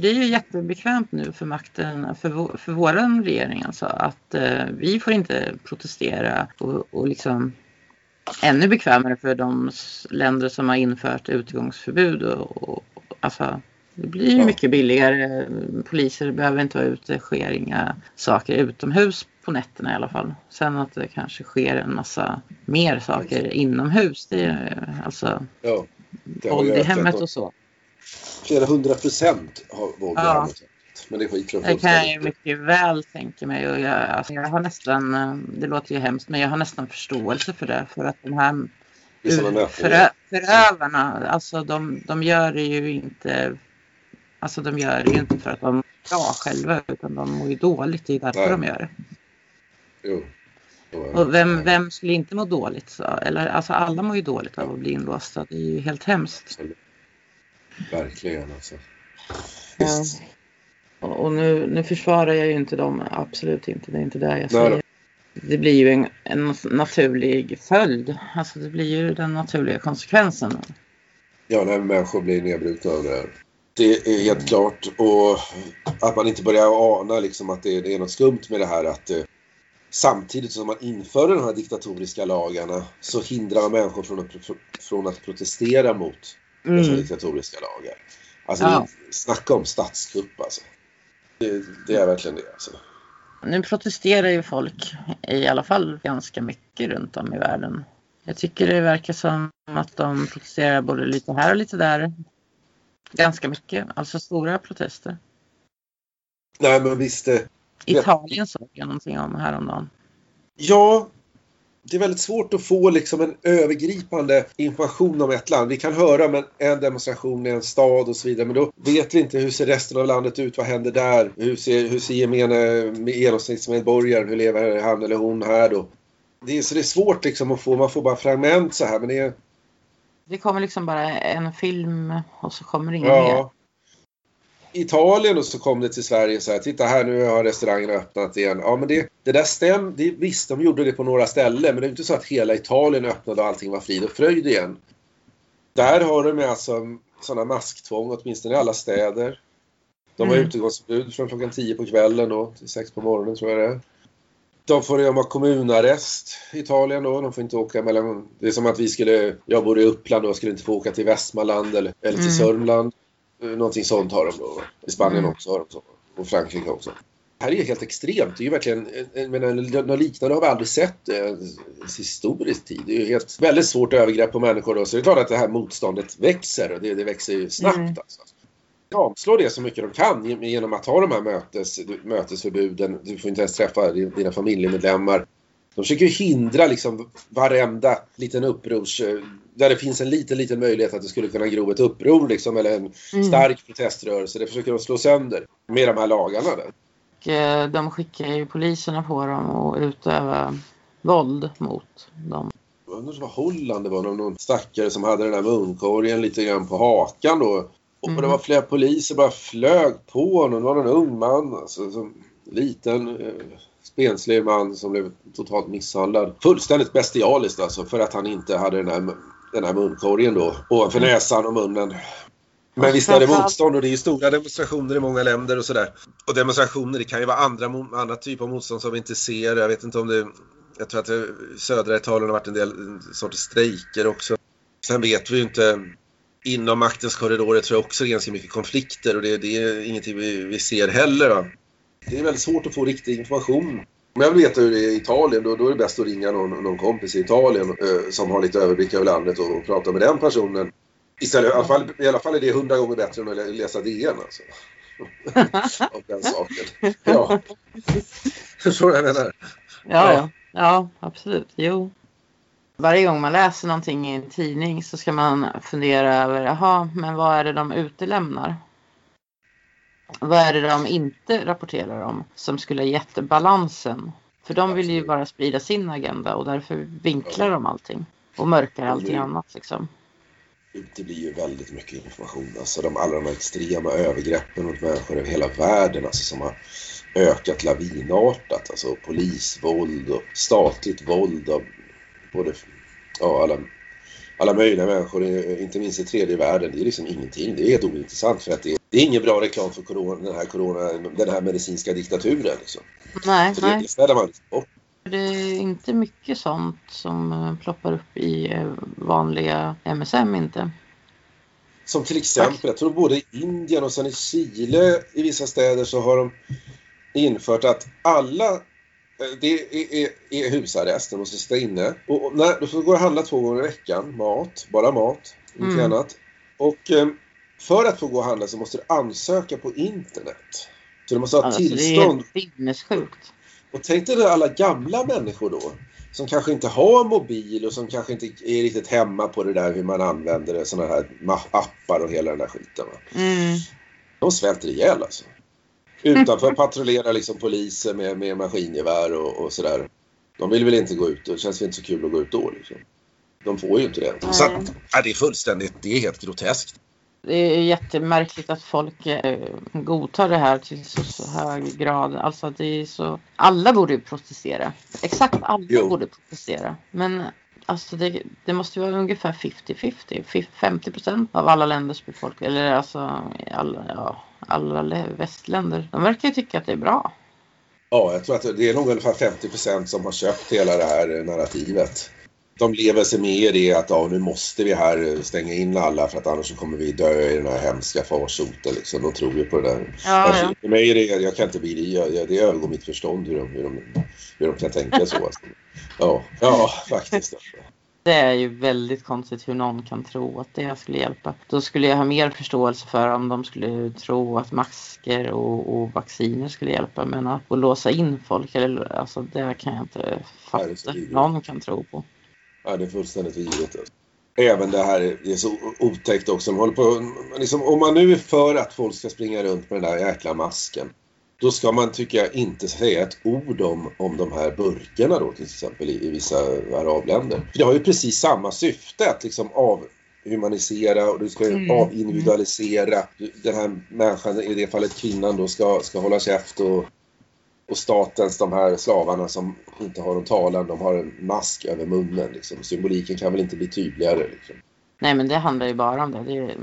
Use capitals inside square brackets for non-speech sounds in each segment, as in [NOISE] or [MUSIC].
Det är ju jättebekvämt nu för makten, för, vår, för vår regering alltså, att eh, vi får inte protestera och, och liksom ännu bekvämare för de länder som har infört utgångsförbud. Och, och, alltså, det blir ju mycket billigare. Poliser behöver inte vara ute. Det sker inga saker utomhus på nätterna i alla fall. Sen att det kanske sker en massa mer saker inomhus. Det är alltså ja, våld i hemmet och så. Flera hundra procent i ja. Men det skiter Det kan jag ju mycket väl tänka mig. Och jag, alltså, jag har nästan, det låter ju hemskt, men jag har nästan förståelse för det. För att de här förö, förövarna, alltså de, de gör det ju inte Alltså de gör det ju inte för att de är bra själva utan de mår ju dåligt. Det är därför Nej. de gör det. Jo. Och vem, vem skulle inte må dåligt? Så? Eller, alltså alla mår ju dåligt av att bli inlåsta. Det är ju helt hemskt. Verkligen alltså. Ja. Och nu, nu försvarar jag ju inte dem, absolut inte. Det är inte det jag säger. Det blir ju en, en naturlig följd. Alltså det blir ju den naturliga konsekvensen. Ja, när människor blir nedbrutna av det här. Det är helt klart. Och att man inte börjar ana liksom att det, det är något skumt med det här att eh, samtidigt som man inför de här diktatoriska lagarna så hindrar man människor från att, från att protestera mot mm. dessa diktatoriska lagar. Alltså ja. snacka om statskupp alltså. Det, det, är verkligen det alltså. Nu protesterar ju folk i alla fall ganska mycket runt om i världen. Jag tycker det verkar som att de protesterar både lite här och lite där. Ganska mycket, alltså stora protester. Nej men visst. Eh, Italien såg jag någonting om häromdagen. Ja, det är väldigt svårt att få liksom en övergripande information om ett land. Vi kan höra om en, en demonstration i en stad och så vidare men då vet vi inte hur ser resten av landet ut, vad händer där? Hur ser, hur ser gemene genomsnittsmedborgaren, hur lever han eller hon här då? Det är, så det är svårt liksom att få, man får bara fragment så här men det är... Det kommer liksom bara en film och så kommer det inget ja. mer. Italien och så kom det till Sverige så här, titta här nu har restaurangerna öppnat igen. Ja men det, det där stäm, det, visst de gjorde det på några ställen men det är inte så att hela Italien öppnade och allting var frid och fröjd igen. Där har de alltså sådana masktvång åtminstone i alla städer. De har mm. utegångsförbud från klockan 10 på kvällen och till 6 på morgonen tror jag det är. De får de ha kommunarrest i Italien då. De får inte åka mellan... Det är som att vi skulle... Jag bor i Uppland och skulle inte få åka till Västmanland eller, eller till mm. Sörmland. Eh, någonting sånt har de då. I Spanien mm. också har de så. Och Frankrike också. Här är ju helt extremt. Det är ju verkligen, menar, något liknande har vi aldrig sett i historisk tid. Det är ju helt, väldigt svårt övergrepp på människor då. Så det är klart att det här motståndet växer och det, det växer ju snabbt mm. alltså. Avslå det så mycket de kan genom att ha de här mötes, mötesförbuden. Du får inte ens träffa dina familjemedlemmar. De försöker hindra liksom varenda liten upprors där det finns en liten, liten möjlighet att det skulle kunna gro ett uppror liksom, eller en mm. stark proteströrelse. Det försöker de slå sönder med de här lagarna. Där. Eh, de skickar ju poliserna på dem och utövar våld mot dem. Jag undrar om det var Holland, det var någon, någon stackare som hade den där munkorgen lite grann på hakan då. Och mm. det var flera poliser bara flög på honom. Det var någon ung man, alltså, som, liten, eh, spenslig man som blev totalt misshandlad. Fullständigt bestialiskt alltså för att han inte hade den här den här munkorgen då ovanför mm. näsan och munnen. Men visst är det motstånd och det är ju stora demonstrationer i många länder och sådär. Och demonstrationer, det kan ju vara andra, andra typer av motstånd som vi inte ser. Jag vet inte om det... Jag tror att det, södra Italien har varit en del sorters strejker också. Sen vet vi ju inte... Inom maktens korridorer tror jag också det är ganska mycket konflikter och det, det är ingenting vi, vi ser heller. Då. Det är väldigt svårt att få riktig information om jag vill veta hur det är i Italien då, då är det bäst att ringa någon, någon kompis i Italien eh, som har lite överblick över landet och, och prata med den personen. Istället, i, alla fall, I alla fall är det hundra gånger bättre än att läsa DN alltså. [LAUGHS] Av den saken. Ja. Förstår du vad jag menar? Ja, ja. ja, absolut. Jo. Varje gång man läser någonting i en tidning så ska man fundera över, jaha, men vad är det de utelämnar? Vad är det de inte rapporterar om som skulle ha gett balansen? För de vill ju bara sprida sin agenda och därför vinklar de allting och mörkar allting annat liksom. Det blir ju väldigt mycket information. Alltså de, alla de här extrema övergreppen mot människor över hela världen alltså, som har ökat lavinartat. Alltså polisvåld och statligt våld av både ja, alla alla möjliga människor, inte minst i tredje världen. Det är liksom ingenting. Det är helt ointressant för att det är, det är ingen bra reklam för corona, den, här corona, den här medicinska diktaturen. Liksom. Nej, Så nej. det ställer man bort. Det är inte mycket sånt som eh, ploppar upp i eh, vanliga MSM inte. Som till exempel, jag tror både i Indien och sen i Chile i vissa städer så har de infört att alla eh, det är, är, är husarrest, de måste sitta inne. Och och när, du får gå och handla två gånger i veckan, mat, bara mat, inget Mm. annat. Och för att få gå och handla så måste du ansöka på internet. Så du måste ha Alltså, det är tillstånd. helt sinnessjukt. Och tänk dig alla gamla människor då som kanske inte har mobil och som kanske inte är riktigt hemma på det där hur man använder det, sådana här appar och hela den där skiten. Mm. De svälter ihjäl alltså. Utanför patrullerar liksom poliser med, med maskingevär och, och sådär. De vill väl inte gå ut och det känns väl inte så kul att gå ut då liksom. De får ju inte det. Så att, ja, det är fullständigt, det är helt groteskt. Det är jättemärkligt att folk eh, godtar det här till så, så hög grad. Alltså att det är så... Alla borde ju protestera. Exakt alla Jo. borde protestera. Men alltså det, det måste vara ungefär 50-50. Fif- 50 procent av alla länders befolkning. Eller alltså alla, ja, alla lä- västländer. De verkar ju tycka att det är bra. Ja, jag tror att det är nog ungefär 50% som har köpt hela det här narrativet. De lever sig med i det att ja, nu måste vi här stänga in alla för att annars kommer vi dö i den här hemska farsoten. Liksom. De tror ju på det där. Ja, Alltså, ja. För mig är det, jag kan inte bli det, jag, jag, det övergår mitt förstånd hur de, hur de, hur de kan tänka så. Alltså. Ja, ja, faktiskt. Det är ju väldigt konstigt hur någon kan tro att det skulle hjälpa. Då skulle jag ha mer förståelse för om de skulle tro att masker och, och vacciner skulle hjälpa. Men att, låsa in folk, eller, alltså, det kan jag inte fatta någon kan tro på. Ja, det är fullständigt vidrigt. Alltså. Även det här, det är så otäckt också. De håller på, liksom, om man nu är för att folk ska springa runt med den där jäkla masken. Då ska man, tycker jag, inte säga ett ord om, om de här burkarna då till exempel i, i vissa arabländer. För det har ju precis samma syfte att liksom avhumanisera och du ska Mm. avindividualisera. Den här människan, i det fallet kvinnan då, ska, ska hålla käft och, och statens, de här slavarna som inte har någon talan, de har en mask över munnen. Liksom. Symboliken kan väl inte bli tydligare. Liksom. Nej men det handlar ju bara om det. det är,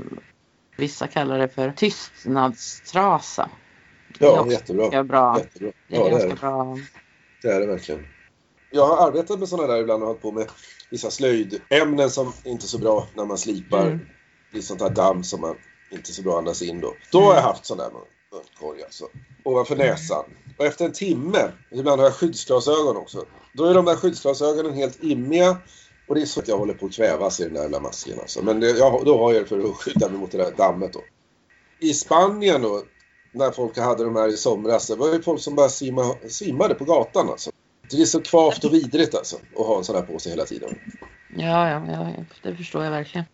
vissa kallar det för tystnadstrasa. Det är Ja, jättebra. ganska bra. jättebra. Det är Ja, det ganska är bra. det är det verkligen. Jag har arbetat med sådana där ibland och hållit på med vissa slöjdämnen som inte är så bra när man slipar. Mm. Det är sånt här damm som man inte är så bra andas in då. Då har jag haft sån där munkorg alltså. Ovanför näsan. Och efter en timme, ibland har jag skyddsglasögon också. Då är de där skyddsglasögonen helt immiga. Och det är så att jag håller på att kvävas i den där jävla masken alltså. Men det, jag, då har jag det för att skydda mig mot det där dammet då. I Spanien då, när folk hade de här i somras, det var ju folk som bara simma, simmade på gatan alltså. Det är så kvavt och vidrigt alltså, att ha en sån här på sig hela tiden. Ja, ja, ja, det förstår jag verkligen.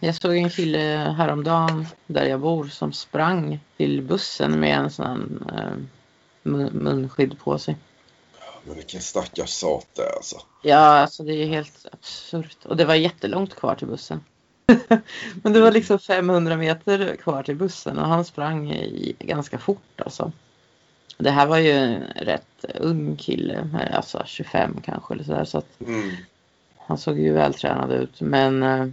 Jag såg en kille häromdagen där jag bor som sprang till bussen med en sån eh, munskydd på sig. Men vilken stackars sate alltså. Ja, alltså det är helt absurt. Och det var jättelångt kvar till bussen. [LAUGHS] Men det var liksom 500 meter kvar till bussen och han sprang i ganska fort alltså. Det här var ju en rätt ung kille, alltså 25 kanske eller sådär. Så att Mm. Han såg ju vältränad ut men eh,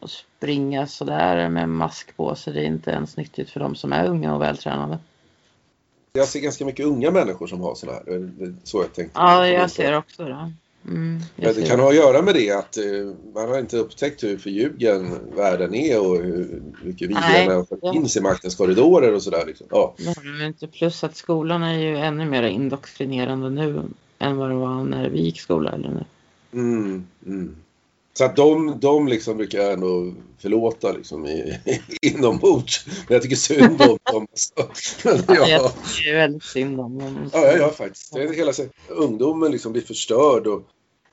att springa sådär med mask på sig det är inte ens nyttigt för de som är unga och vältränade. Jag ser ganska mycket unga människor som har såna här. Så jag tänkte. Ja, jag ser också det. Mm, Men det kan ha att göra med det att eh, man har inte upptäckt hur förljugen världen är och hur mycket vidriga människor ja. finns i maktens korridorer och sådär. Liksom. Ja. Inte. Plus att skolan är ju ännu mer indoktrinerande nu än vad det var när vi gick skola. Eller nu. Mm, mm. Så att de, de liksom brukar jag ändå förlåta liksom i, inombords. Men jag tycker synd om dem. Men Ja. ja, Det är väldigt synd om dem. ja, jag gör faktiskt. Det är hela ungdomen liksom blir förstörd och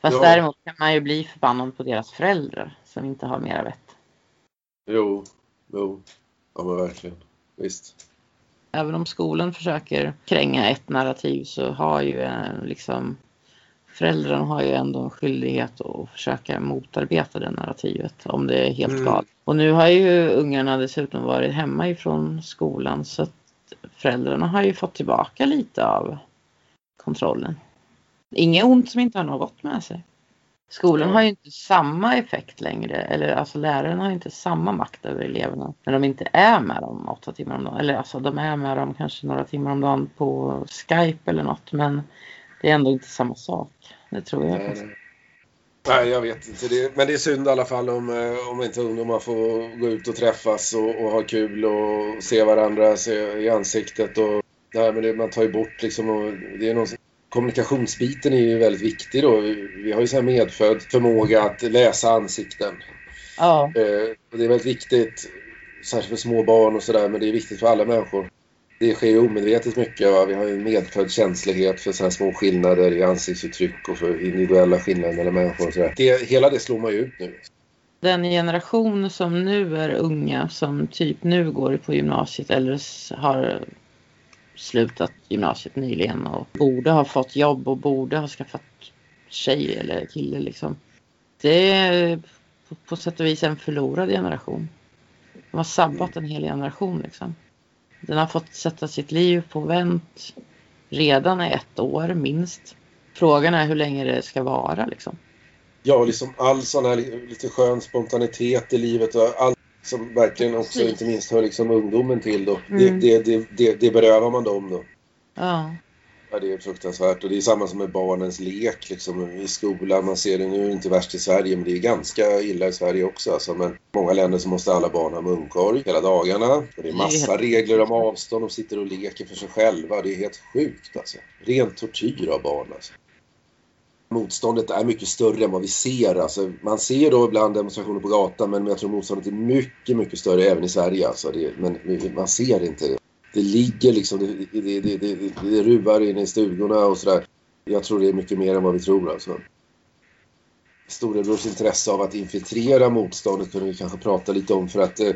Fast Ja. däremot kan man ju bli förbannad på deras föräldrar som inte har mera vett. jo, jo, ja men verkligen. Visst. Även om skolan försöker kränga ett narrativ så har ju eh, liksom föräldrarna har ju ändå en skyldighet att försöka motarbeta det narrativet om det är helt Mm. galet. Och nu har ju ungarna dessutom varit hemma ifrån skolan så att föräldrarna har ju fått tillbaka lite av kontrollen. Inget ont som inte har något med sig. Skolan har ju inte samma effekt längre, eller alltså lärarna har inte samma makt över eleverna när de inte är med dem åtta timmar om dagen. Eller alltså de är med dem kanske några timmar om dagen på Skype eller något, men det är ändå inte samma sak. Det tror jag. Nej, nej. nej jag vet inte. Det, men det är synd i alla fall om, eh, om inte ungdomar får gå ut och träffas och, och ha kul och se varandra se i ansiktet. Och, nej, men det, man tar ju bort liksom, och det är någon, kommunikationsbiten är ju väldigt viktig då. Vi har ju så här medfödd förmåga att läsa ansikten. Ja. Eh, och det är väldigt viktigt, särskilt för små barn och sådär, men det är viktigt för alla människor. Det sker ju omedvetet mycket. Va? Vi har ju medfödd känslighet för så här små skillnader i ansiktsuttryck och för individuella skillnader mellan människor och sådär. Det, hela det slår man ju ut nu. Den generation som nu är unga, som typ nu går på gymnasiet eller har slutat gymnasiet nyligen och borde ha fått jobb och borde ha skaffat tjej eller kille liksom. Det är på, på sätt och vis en förlorad generation. De har sabbat en hel generation liksom. Den har fått sätta sitt liv på vänt redan i ett år minst. Frågan är hur länge det ska vara liksom. Ja, liksom all sån här li- lite skön spontanitet i livet och allt som verkligen också inte minst hör liksom ungdomen till då. Mm. Det, det, det, det, det berövar man dem då. Ja. Ja, det är fruktansvärt. Och det är samma som med barnens lek liksom, i skolan. Man ser det, nu inte värst i Sverige, men det är ganska illa i Sverige också. Alltså, men många länder så måste alla barn ha munkorg hela dagarna. Och det är massa regler om avstånd. De sitter och leker för sig själva. Det är helt sjukt alltså. Ren tortyr av barn alltså. Motståndet är mycket större än vad vi ser. Alltså, man ser då ibland demonstrationer på gatan men jag tror motståndet är mycket, mycket större även i Sverige. Alltså. Det, men man ser inte det. Det ligger liksom, det, det, det, det, det, ruvar inne i stugorna och sådär. Jag tror det är mycket mer än vad vi tror alltså. Storebrors intresse av att infiltrera motståndet kunde vi kanske prata lite om för att eh,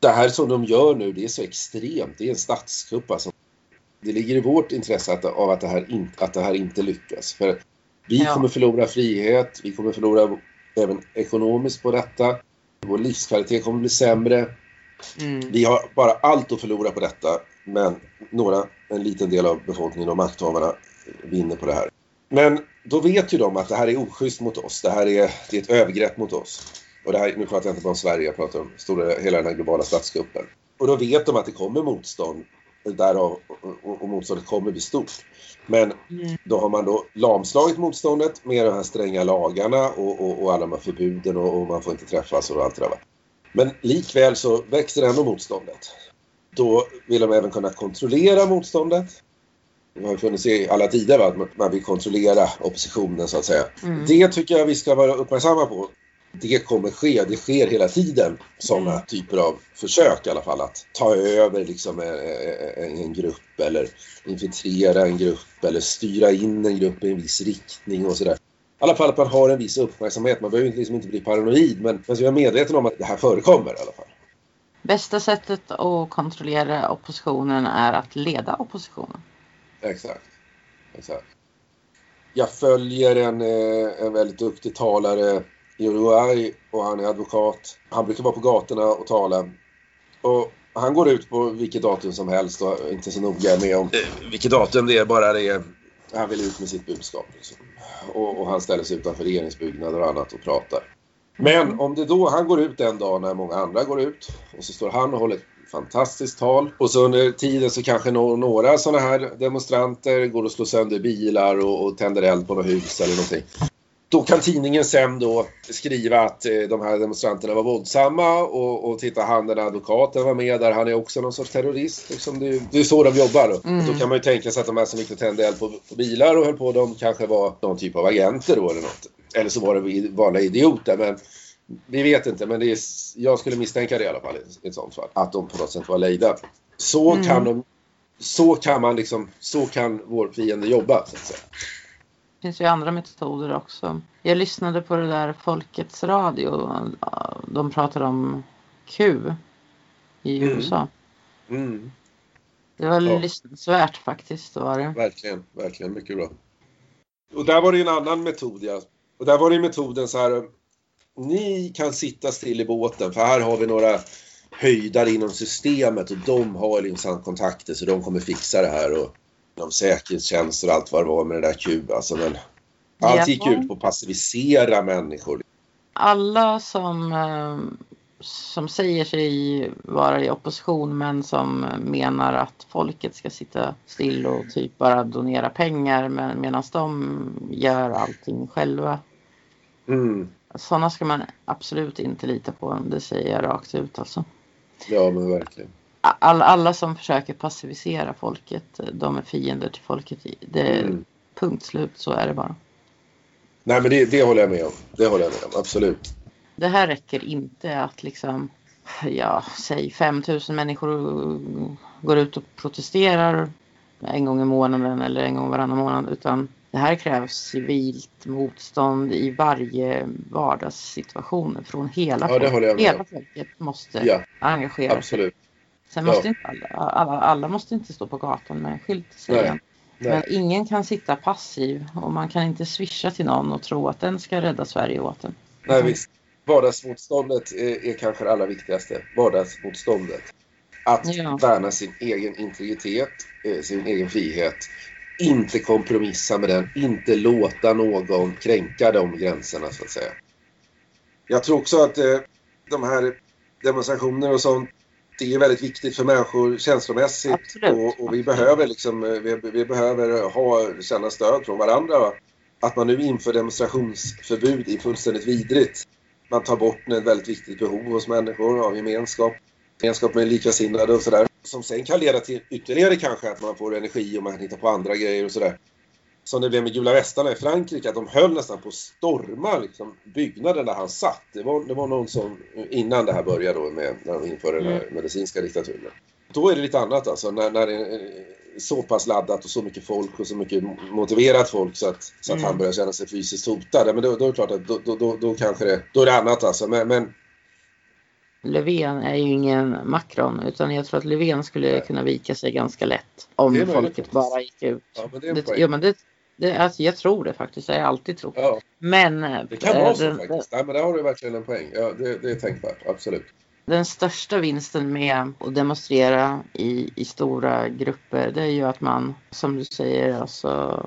det här som de gör nu det är så extremt. Det är en statskupp alltså. Det ligger i vårt intresse att, av att det, här in, att det här inte lyckas. För vi Ja. kommer förlora frihet, vi kommer förlora även ekonomiskt på detta. Vår livskvalitet kommer bli sämre. Mm. Vi har bara allt att förlora på detta, men några, en liten del av befolkningen och makthavarna vinner på det här. Men då vet ju de att det här är oschysst mot oss. Det här är, det är ett övergrepp mot oss. Och det här, nu pratar jag inte bara om Sverige, jag pratar om stora, hela den här globala statskuppen. Och då vet de att det kommer motstånd därav, och, motståndet kommer bli stort. Men Mm. då har man då lamslagit motståndet med de här stränga lagarna och, och, och alla de här förbuden och, och man får inte träffas och allt det där. Men likväl så växer ändå motståndet. Då vill de även kunna kontrollera motståndet. Det har funnits i alla tider va? att man- man vill kontrollera oppositionen så att säga. Mm. Det tycker jag vi ska vara uppmärksamma på. Det kommer ske, det sker hela tiden sådana Mm. typer av försök i alla fall att ta över liksom en, en, en grupp eller infiltrera en grupp eller styra in en grupp i en viss riktning och sådär. I alla fall att man har en viss uppmärksamhet. Man behöver liksom inte bli paranoid men man ska vara medveten om att det här förekommer i alla fall. Bästa sättet att kontrollera oppositionen är att leda oppositionen. Exakt. Exakt. Jag följer en, eh, en väldigt duktig talare i Uruguay och han är advokat. Han brukar vara på gatorna och tala. Och han går ut på vilket datum som helst och inte så noga med om eh, vilket datum det är, bara det är han vill ut med sitt budskap. Liksom. Och, och han ställer sig utanför regeringsbyggnader och annat och pratar. Men om det då, han går ut en dag när många andra går ut och så står han och håller ett fantastiskt tal och så under tiden så kanske nå- några sådana här demonstranter går och slår sönder bilar och, och tänder eld på något hus eller någonting. Då kan tidningen sen då skriva att eh, de här demonstranterna var våldsamma och, och titta han den advokaten var med där, han är också någon sorts terrorist. Liksom det, det är så de jobbar. Då. Mm. då kan man ju tänka sig att de här som gick och tände eld på, på bilar och höll på, de kanske var någon typ av agenter då eller något. Eller så var det vanliga idioter men vi vet inte men det är, jag skulle misstänka det i alla fall i ett sånt fall. Att de på något sätt var lejda. Så Mm. kan de så kan man liksom, så kan vår fiende jobba så att säga. Det finns ju andra metoder också. Jag lyssnade på det där Folkets Radio. De pratade om Q i Mm. USA. Mm, Det var Ja. lyssningsvärt faktiskt. Var det. verkligen, verkligen, mycket bra. Och där var det ju en annan metod ja. Och där var det metoden så här. Ni kan sitta still i båten för här har vi några höjdare inom systemet och de har liksom kontakter så de kommer fixa det här och inom säkerhetstjänster och allt vad det var med det där Q alltså men Allt gick ut på att passivisera människor. Alla som, eh, som säger sig vara i opposition men som menar att folket ska sitta still och typ bara donera pengar medan de gör allting själva. Mm. Sådana ska man absolut inte lita på, det säger jag rakt ut alltså. Ja men verkligen. All, alla som försöker passivisera folket, de är fiender till folket. Det Mm. punkt slut, så är det bara. Nej men det, det håller jag med om. Det håller jag med om, absolut. Det här räcker inte att liksom, ja, säg 5000 människor går ut och protesterar en gång i månaden eller en gång varannan månad utan det här krävs civilt motstånd i varje vardagssituation från hela Ja, folket. Hela folket måste Ja, engagera sig. absolut. Sen Ja. måste inte alla, alla, alla måste inte stå på gatan med en skylt säger. Men ingen kan sitta passiv och man kan inte swisha till någon och tro att den ska rädda Sverige åt en. Nej visst. Vardagsmotståndet är, är kanske det allra viktigaste. Vardagsmotståndet. Att Ja. värna sin egen integritet, eh, sin egen frihet. Inte kompromissa med den, inte låta någon kränka de gränserna så att säga. Jag tror också att eh, de här demonstrationer och sånt, det är väldigt viktigt för människor känslomässigt. Och, och vi behöver liksom, eh, vi, vi behöver ha, känna stöd från varandra. Va? Att man nu inför demonstrationsförbud är fullständigt vidrigt. Man tar bort ett väldigt viktigt behov hos människor av gemenskap. Gemenskap med likasinnade och sådär. Som sen kan leda till ytterligare kanske att man får energi och man kan hitta på andra grejer och sådär. Som det blev med gula västarna i Frankrike, att de höll nästan på att storma liksom, byggnaden där han satt. Det var, det var någon som, innan det här började då med, när de införde den här medicinska diktaturen. Då är det lite annat alltså, när, när så pass laddat och så mycket folk och så mycket motiverat folk så att, så att Mm. han börjar känna sig fysiskt hotad. Men då, då är det klart att då, då, då, då kanske det, då är det annat alltså. Men, men Löfven är ju ingen Macron utan jag tror att Löfven skulle kunna vika sig ganska lätt om folket bara gick ut. ja, men det Det, poäng. ja, men det, det, alltså, jag tror det faktiskt, det har jag alltid trott. Ja, Men det kan eh, vara så den, faktiskt. Nej, men där har du verkligen en poäng. Ja, det, det är tänkbart, absolut. Den största vinsten med att demonstrera i, i stora grupper det är ju att man, som du säger, alltså,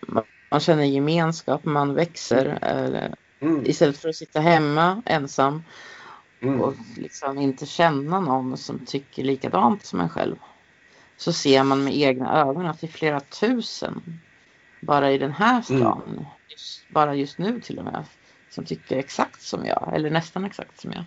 man, man känner gemenskap, man växer. Eller, Mm, istället för att sitta hemma ensam mm. och liksom inte känna någon som tycker likadant som en själv. Så ser man med egna ögon att det är flera tusen bara i den här stan, just, bara just nu till och med, som tycker exakt som jag, eller nästan exakt som jag.